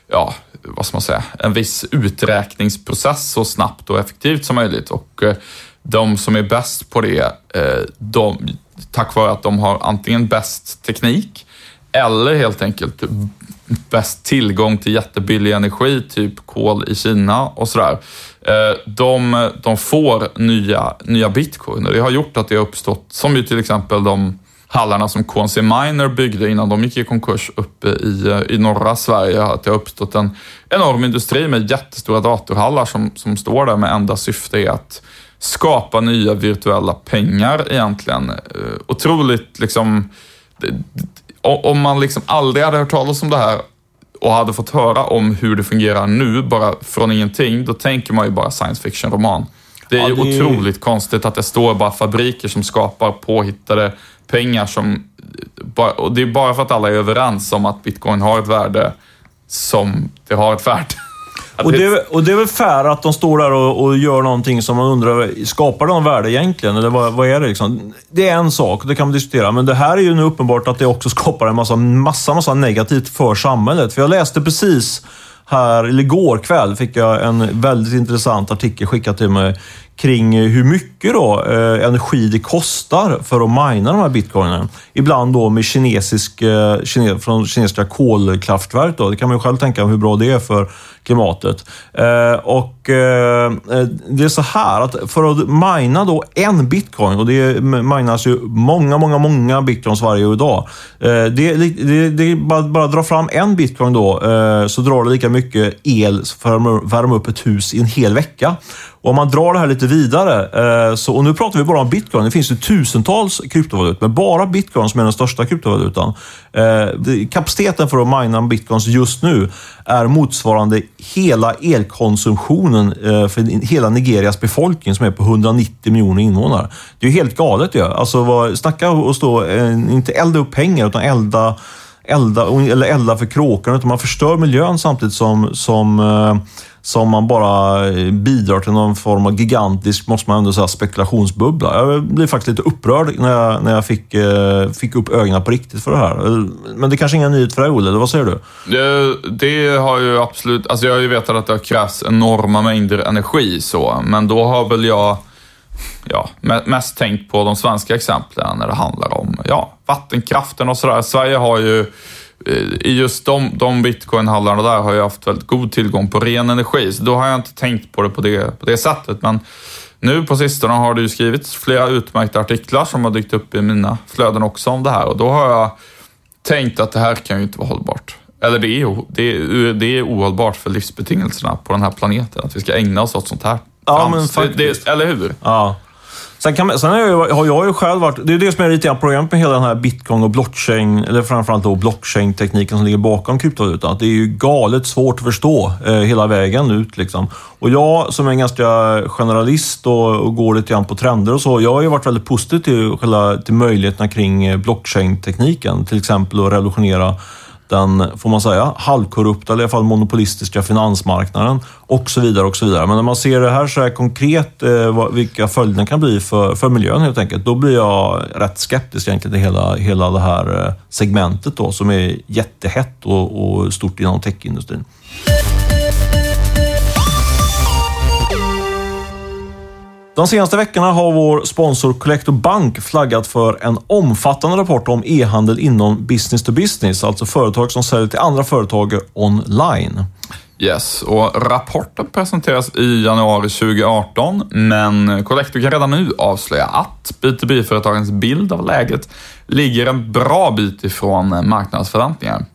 ja, vad ska man säga, en viss uträkningsprocess så snabbt och effektivt som möjligt. Och de som är bäst på det, de, tack vare att de har antingen bäst teknik eller helt enkelt bäst tillgång till jättebillig energi, typ kol i Kina och sådär. Eh, de, de får nya, nya bitcoin och det har gjort att det har uppstått, som ju till exempel de hallarna som KNC Miner byggde innan de gick i konkurs uppe i, eh, i norra Sverige, att det har uppstått en enorm industri med jättestora datorhallar som, som står där med enda syfte är att skapa nya virtuella pengar egentligen. Eh, otroligt liksom, om man liksom aldrig hade hört talas om det här och hade fått höra om hur det fungerar nu, bara från ingenting, då tänker man ju bara science fiction-roman. Det är Ja, ju det otroligt konstigt att det står bara fabriker som skapar påhittade pengar som... Och det är bara för att alla är överens om att bitcoin har ett värde som det har ett värde. Och det, är, och det är väl fair att de står där och, och gör någonting som man undrar, skapar någon värde egentligen? Eller vad, vad är det liksom? Det är en sak, det kan man diskutera. Men det här är ju nu uppenbart att det också [laughs] skapar en massa, massa, massa negativt för samhället. För jag läste precis här, eller igår kväll, fick jag en väldigt intressant artikel skickad till mig kring eh, hur mycket då, eh, energi det kostar för att mina de här bitcoinen. Ibland då med kinesisk, eh, kine, från kinesiska kolkraftverk. Då. Det kan man ju själv tänka hur bra det är för klimatet. Eh, och eh, eh, Det är så här att för att mina då en bitcoin, och det minas ju många, många, många bitcoins varje dag. Eh, det, det, det är bara, bara dra fram en bitcoin då, eh, så drar det lika mycket el för att värma upp ett hus i en hel vecka. Och om man drar det här lite vidare, eh, så, och nu pratar vi bara om bitcoin. Det finns ju tusentals kryptovalutor, men bara bitcoin som är den största kryptovalutan. Eh, kapaciteten för att mina bitcoins just nu är motsvarande hela elkonsumtionen eh, för hela Nigerias befolkning som är på 190 miljoner invånare. Det är ju helt galet ju. Alltså, vad, snacka och stå, inte elda upp pengar, utan elda elda, eller elda för kråkorna, utan man förstör miljön samtidigt som, som, eh, som man bara eh, bidrar till någon form av gigantisk, måste man ändå säga, spekulationsbubbla. Jag blev faktiskt lite upprörd när jag, när jag fick, eh, fick upp ögonen på riktigt för det här. Eh, men det kanske är ingen nyhet för dig, Olle, eller vad säger du? Det, det har ju absolut, alltså jag har ju vetat att det krävs enorma mängder energi så, men då har väl jag ja, mest tänkt på de svenska exemplen när det handlar om ja, vattenkraften och sådär. Sverige har ju, i just de, de bitcoinhallarna där har jag haft väldigt god tillgång på ren energi, så då har jag inte tänkt på det på det, på det sättet. Men nu på sistone har det ju skrivits flera utmärkta artiklar som har dykt upp i mina flöden också om det här och då har jag tänkt att det här kan ju inte vara hållbart. Eller det är, det är, det är ohållbart för livsbetingelserna på den här planeten, att vi ska ägna oss åt sånt här. Ja, men faktiskt. det, eller hur? Ja. Sen, kan man, sen jag, har jag ju själv varit... Det är det som är lite grann problemet med hela den här bitcoin och blockchain, eller framförallt då blockchain-tekniken som ligger bakom kryptovalutan. Att det är ju galet svårt att förstå eh, hela vägen ut. Liksom. Och jag som är en ganska generalist och, och går lite grann på trender och så, jag har ju varit väldigt positiv till, till möjligheterna kring eh, blockchain-tekniken. Till exempel att revolutionera den, får man säga, halvkorrupta eller i alla fall monopolistiska finansmarknaden och så vidare. och så vidare. Men när man ser det här så här konkret, eh, vilka följderna kan bli för, för miljön helt enkelt, då blir jag rätt skeptisk egentligen till hela, hela det här eh, segmentet då, som är jättehett och, och stort inom techindustrin. De senaste veckorna har vår sponsor Collector Bank flaggat för en omfattande rapport om e-handel inom business to business, alltså företag som säljer till andra företag online. Yes, och rapporten presenteras i januari 2018, men Collector kan redan nu avslöja att B2B-företagens bild av läget ligger en bra bit ifrån marknadsförväntningar.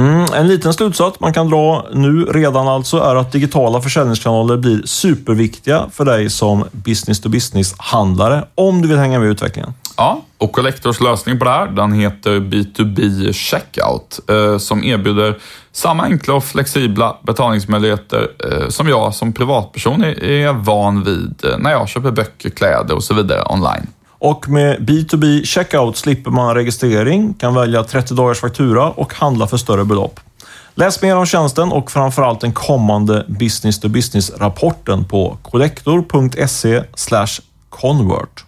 Mm, en liten slutsats man kan dra nu redan alltså är att digitala försäljningskanaler blir superviktiga för dig som business to business-handlare om du vill hänga med i utvecklingen. Ja, och Collectors lösning på det här, den heter B2B Checkout, eh, som erbjuder samma enkla och flexibla betalningsmöjligheter eh, som jag som privatperson är, van vid eh, när jag köper böcker, kläder och så vidare online. Och med B2B Checkout slipper man registrering, kan välja 30 dagars faktura och handla för större belopp. Läs mer om tjänsten och framförallt den kommande business to business-rapporten på collector.se convert.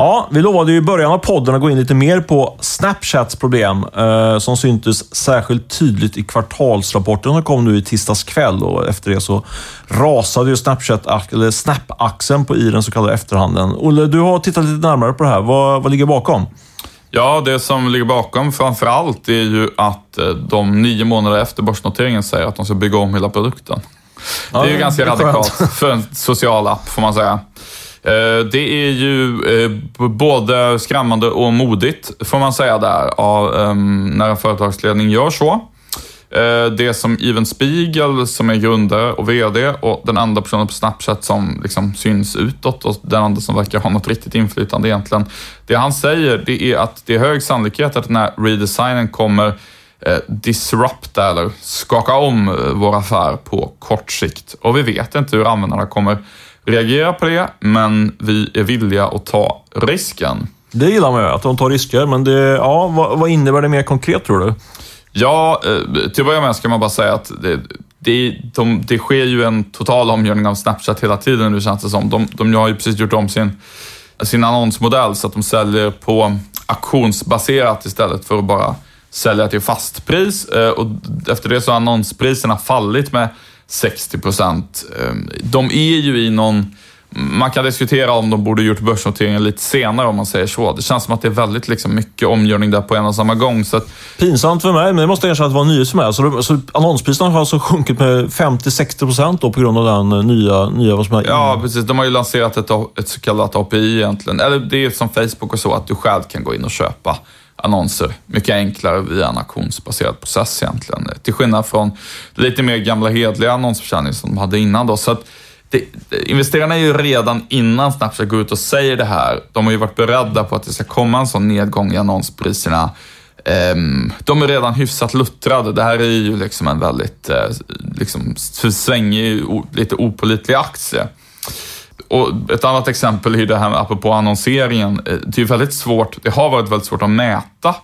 Ja, vi lovade ju i början av podden att gå in lite mer på Snapchats problem eh, som syntes särskilt tydligt i kvartalsrapporten som kom nu i tisdags kväll och efter det så rasade ju Snapchat, eller Snap-axeln på i den så kallade efterhanden. Olle, du har tittat lite närmare på det här. Vad, vad ligger bakom? Ja, det som ligger bakom framför allt är ju att eh, de nio månader efter börsnoteringen säger att de ska bygga om hela produkten. Det är ju ganska radikalt för en social app, får man säga. Eh, det är ju eh, både skrämmande och modigt, får man säga där, ehm, när en företagsledning gör så. Eh, det som Even Spiegel, som är grundare och VD och den enda personen på Snapchat som liksom syns utåt och den enda som verkar ha något riktigt inflytande egentligen. Det han säger, det är att det är hög sannolikhet att den här redesignen kommer disrupta eller skaka om vår affär på kort sikt. Och vi vet inte hur användarna kommer reagera på det, men vi är villiga att ta risken. Det gillar man ju, att de tar risker. Men det, ja, vad, vad innebär det mer konkret tror du? Ja, eh, till att börja med ska man bara säga att det, det, de, det sker ju en total omgörning av Snapchat hela tiden nu känns det som. De, de har ju precis gjort om sin, sin annonsmodell så att de säljer på auktionsbaserat istället för att bara sälja till fastpris. Eh, och efter det så har annonspriserna fallit med 60 procent. Ehm, de är ju i någon... Man kan diskutera om de borde gjort börsnoteringen lite senare om man säger så. Det känns som att det är väldigt liksom, mycket omgörning där på en och samma gång. Så att... Pinsamt för mig, men det måste jag erkänna att det var en nyhet för mig. Så, så annonspriserna har alltså sjunkit med 50-60 procent på grund av den eh, nya... nya vad som är ja, precis. De har ju lanserat ett, ett så kallat API egentligen. Eller det är som Facebook och så, att du själv kan gå in och köpa annonser mycket enklare via en auktionsbaserad process egentligen. Till skillnad från lite mer gamla hedliga annonsförsäljning som de hade innan. Då. Så att det, investerarna är ju redan innan Snapchat går ut och säger det här, de har ju varit beredda på att det ska komma en sån nedgång i annonspriserna. Ehm, de är redan hyfsat luttrade. Det här är ju liksom en väldigt eh, liksom, svängig, lite opolitlig aktie. Och ett annat exempel är det här apropå annonseringen. Eh, det är väldigt svårt, det har varit väldigt svårt att mäta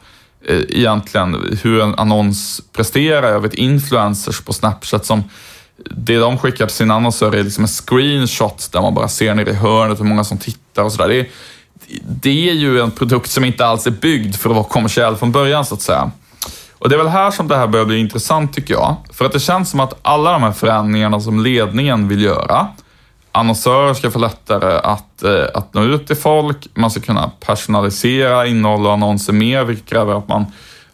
eh, egentligen hur en annons presterar. Jag vet influencers på Snapchat som det de skickar till sina annonsörer är liksom en screenshot där man bara ser ner i hörnet hur många som tittar och sådär. Det, det är ju en produkt som inte alls är byggd för att vara kommersiell från början så att säga. Och det är väl här som det här börjar bli intressant tycker jag. För att det känns som att alla de här förändringarna som ledningen vill göra, annonsörer ska få lättare att, eh, att nå ut till folk. Man ska kunna personalisera innehåll och annonser mer, vilket kräver att man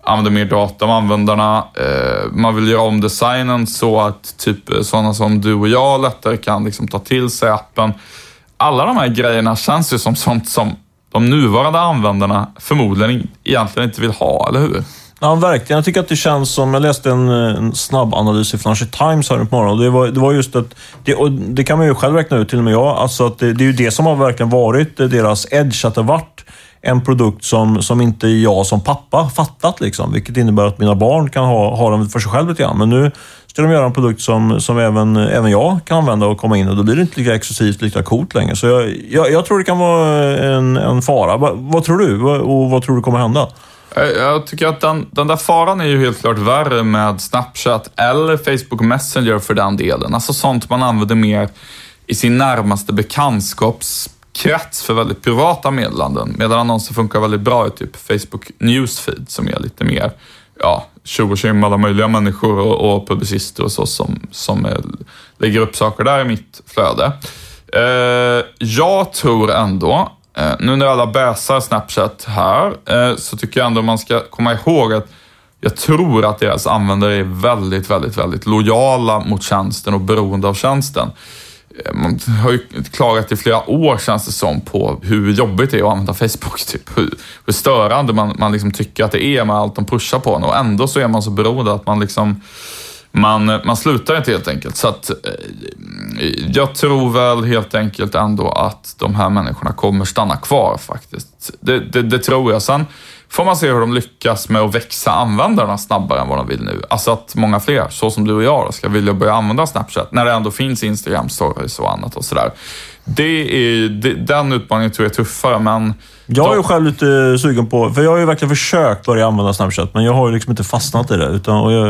använder mer data om användarna. Eh, man vill göra om designen så att typ eh, sådana som du och jag lättare kan liksom ta till sig appen. Alla de här grejerna känns ju som sånt som de nuvarande användarna förmodligen egentligen inte vill ha, eller hur? Ja, verkligen. Jag tycker att det känns som... Jag läste en, en snabb analys i Financial Times här på morgonen. Det var, det var just att... Det, och det kan man ju själv räkna ut, till och med jag. Alltså att det, det är ju det som har verkligen varit deras edge. Att det har varit en produkt som, som inte jag som pappa fattat. Liksom, vilket innebär att mina barn kan ha, ha den för sig själv lite grann. Men nu ska de göra en produkt som, som även, även jag kan använda och komma in och då blir det inte lika exklusivt, lika coolt längre. Så jag, jag, jag tror det kan vara en, en fara. Va, vad tror du och vad tror du kommer hända? Eh, jag tycker att den, den där faran är ju helt klart värre med Snapchat eller Facebook Messenger för den delen. Alltså sånt man använder mer i sin närmaste bekantskaps krets för väldigt privata meddelanden. Medan annonser funkar väldigt bra i typ Facebook Newsfeed som är lite mer ja, tjo och tjim, alla möjliga människor och, och publicister och så som, som är, lägger upp saker där i mitt flöde. Eh, jag tror ändå Eh, nu när alla bäsar Snapchat här eh, så tycker jag ändå man ska komma ihåg att jag tror att deras användare är väldigt, väldigt, väldigt lojala mot tjänsten och beroende av tjänsten. Eh, man har ju klagat i flera år känns det som på hur jobbigt det är att använda Facebook. [laughs] Typ. Hur, hur störande man, man liksom tycker att det är med allt de pushar på en och ändå så är man så beroende att man liksom man, man slutar inte helt enkelt. Så att, eh, jag tror väl helt enkelt ändå att de här människorna kommer stanna kvar faktiskt. Det, det, det tror jag. Sen får man se hur de lyckas med att växa användarna snabbare än vad de vill nu. Alltså att många fler, så som du och jag, ska vilja börja använda Snapchat när det ändå finns Instagram stories och annat och sådär. Det är, det, den utmaningen tror jag är tuffare, men... Jag är ju själv lite sugen på, för jag har ju verkligen försökt börja använda Snapchat, men jag har ju liksom inte fastnat i det. Utan, och jag,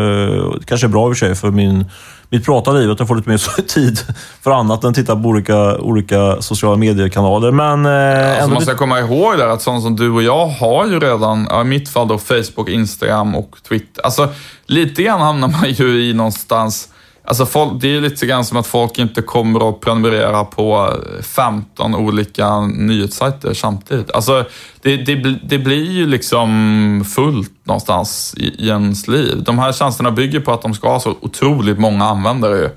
det kanske är bra i och för sig för min, mitt prata liv, att jag får lite mer [laughs] tid för annat än titta på olika, olika sociala mediekanaler. Men eh, alltså man ska komma ihåg där att sådana som du och jag har ju redan, i mitt fall då Facebook, Instagram och Twitter. Alltså lite grann hamnar man ju i någonstans Alltså folk, det är lite grann som att folk inte kommer att prenumerera på 15 olika nyhetssajter samtidigt. Alltså, det, det, det blir ju liksom fullt någonstans i, i ens liv. De här tjänsterna bygger på att de ska ha så otroligt många användare.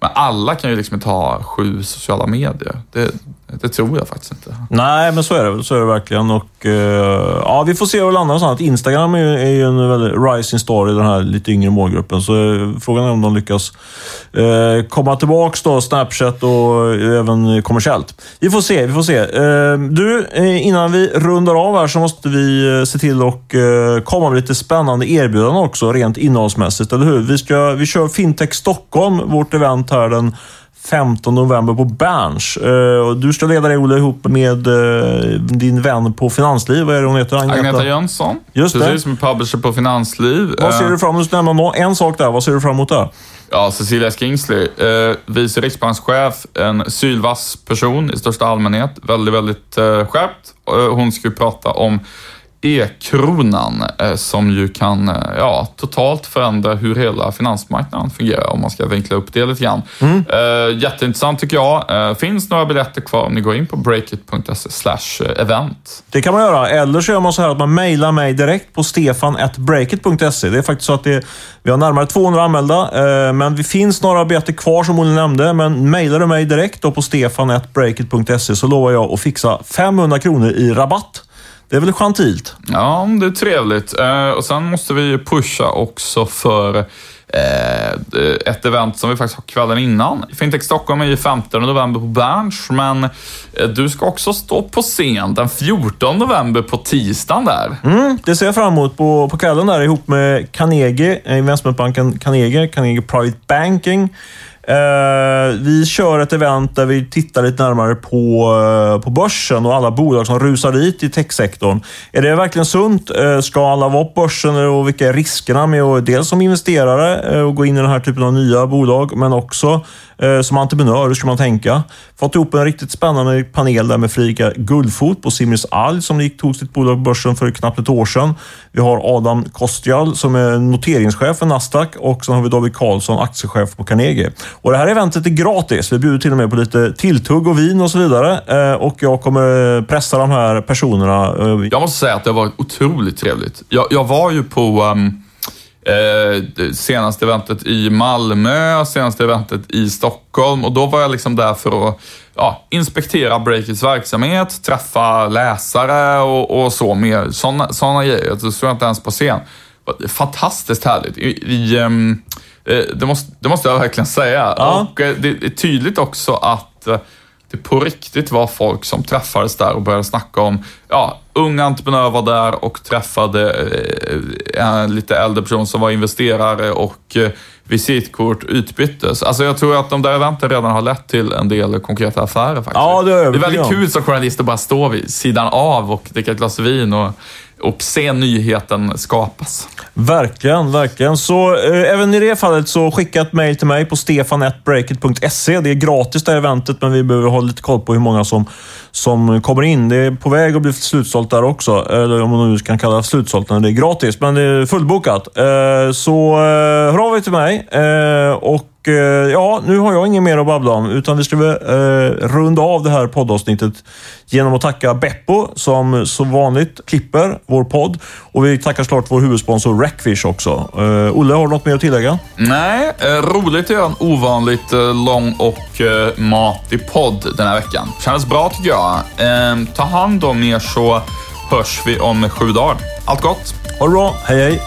Men alla kan ju liksom inte ha sju sociala medier. Det, det tror jag faktiskt inte. Nej, men så är det, så är det verkligen. Och, uh, ja, vi får se hur det landar någonstans. Instagram är ju, är ju en väldigt rising star i den här lite yngre målgruppen. Så uh, frågan är om de lyckas uh, komma tillbaka då, Snapchat och även kommersiellt. Vi får se, vi får se. du, innan vi rundar av här så måste vi se till att komma med lite spännande erbjudanden också, rent innehållsmässigt. Eller hur? Vi, ska, vi kör Fintech Stockholm, vårt event här den 15 november på Berns. Uh, du ska leda det Olle ihop med uh, din vän på Finansliv. Vad är det hon heter? Agneta, Agneta Jönsson. Just Precis, det. som är publisher på Finansliv. Vad ser du fram emot? En sak där. Vad ser du fram emot där? Ja, Cecilia Skingsley, eh, vice riksbankschef, en sylvass person i största allmänhet. Väldigt, väldigt eh, skärpt. Eh, hon ska ju prata om e-kronan eh, som ju kan eh, ja, totalt förändra hur hela finansmarknaden fungerar om man ska vinkla upp det lite grann. Mm. Eh, jätteintressant tycker jag. Finns några biljetter kvar om ni går in på breakit.se event. Det kan man göra. Eller så gör man så här att man mejlar mig direkt på stefan.breakit.se. Det är faktiskt så att det, vi har närmare 200 anmälda, men det finns några biljetter kvar som Olle nämnde. Men mejlar du mig direkt då på stefan.breakit.se så lovar jag att fixa 500 kronor i rabatt det är väl gentilt? Ja, det är trevligt. Eh, och sen måste vi pusha också för eh, ett event som vi faktiskt har kvällen innan. Fintech Stockholm är ju 15 november på Berns, men eh, du ska också stå på scen den 14 november på tisdagen där. Mm, det ser jag fram emot på, på kvällen där ihop med Carnegie, investmentbanken Carnegie, Carnegie Private Banking. Eh, vi kör ett event där vi tittar lite närmare på, eh, på börsen och alla bolag som rusar dit i techsektorn. Är det verkligen sunt? Eh, ska alla vara på börsen och vilka är riskerna med att dels som investerare eh, och gå in i den här typen av nya bolag, men också Eh, som entreprenör, hur ska man tänka? Fått ihop en riktigt spännande panel där med Fredrika Guldfot på Simris Alg som gick, tog sitt bolag på börsen för knappt ett år sedan. Vi har Adam Kostial som är noteringschef för Nasdaq och så har vi David Karlsson, aktiechef på Carnegie. Och det här eventet är gratis. Vi bjuder till och med på lite tilltugg och vin och så vidare. Eh, och jag kommer pressa de här personerna. Eh, jag måste säga att det har varit otroligt trevligt. Jag, jag var ju på um eh, senaste eventet i Malmö, senaste eventet i Stockholm och då var jag liksom där för att ja, inspektera Breakits verksamhet, träffa läsare och, och så mer. Sådana såna grejer. Så stod jag inte ens på scen. Fantastiskt härligt. I, i, um, det, måste, det måste jag verkligen säga. Ja. Och eh, det är tydligt också att eh, det på riktigt var folk som träffades där och började snacka om, ja, unga entreprenörer var där och träffade eh, en lite äldre person som var investerare och eh, visitkort utbyttes. Alltså jag tror att de där eventen redan har lett till en del konkreta affärer faktiskt. Ja, det, är det är väldigt kul som journalist att bara stå vid sidan av och dricka ett glas vin och och se nyheten skapas. Verkligen, verkligen. Så eh, även i det fallet så skicka ett mejl till mig på stefanetbreakit.se. Det är gratis det här eventet, men vi behöver ha lite koll på hur många som, som kommer in. Det är på väg att bli slutsålt där också. Eller om man nu kan kalla det slutsålt när det är gratis, men det är fullbokat. Eh, så eh, hör av er till mig eh, och Eh, ja, nu har jag inget mer att babbla om, utan vi ska väl, eh, runda av det här poddavsnittet genom att tacka Beppo som så vanligt klipper vår podd. Och vi tackar såklart vår huvudsponsor Rackfish också. Eh, Olle, har du något mer att tillägga? Nej, eh, roligt att göra en ovanligt eh, lång och eh, matig podd den här veckan. Kändes bra tycker jag. Eh, ta hand om er så hörs vi om sju dagar. Allt gott! Ha det bra, hej hej!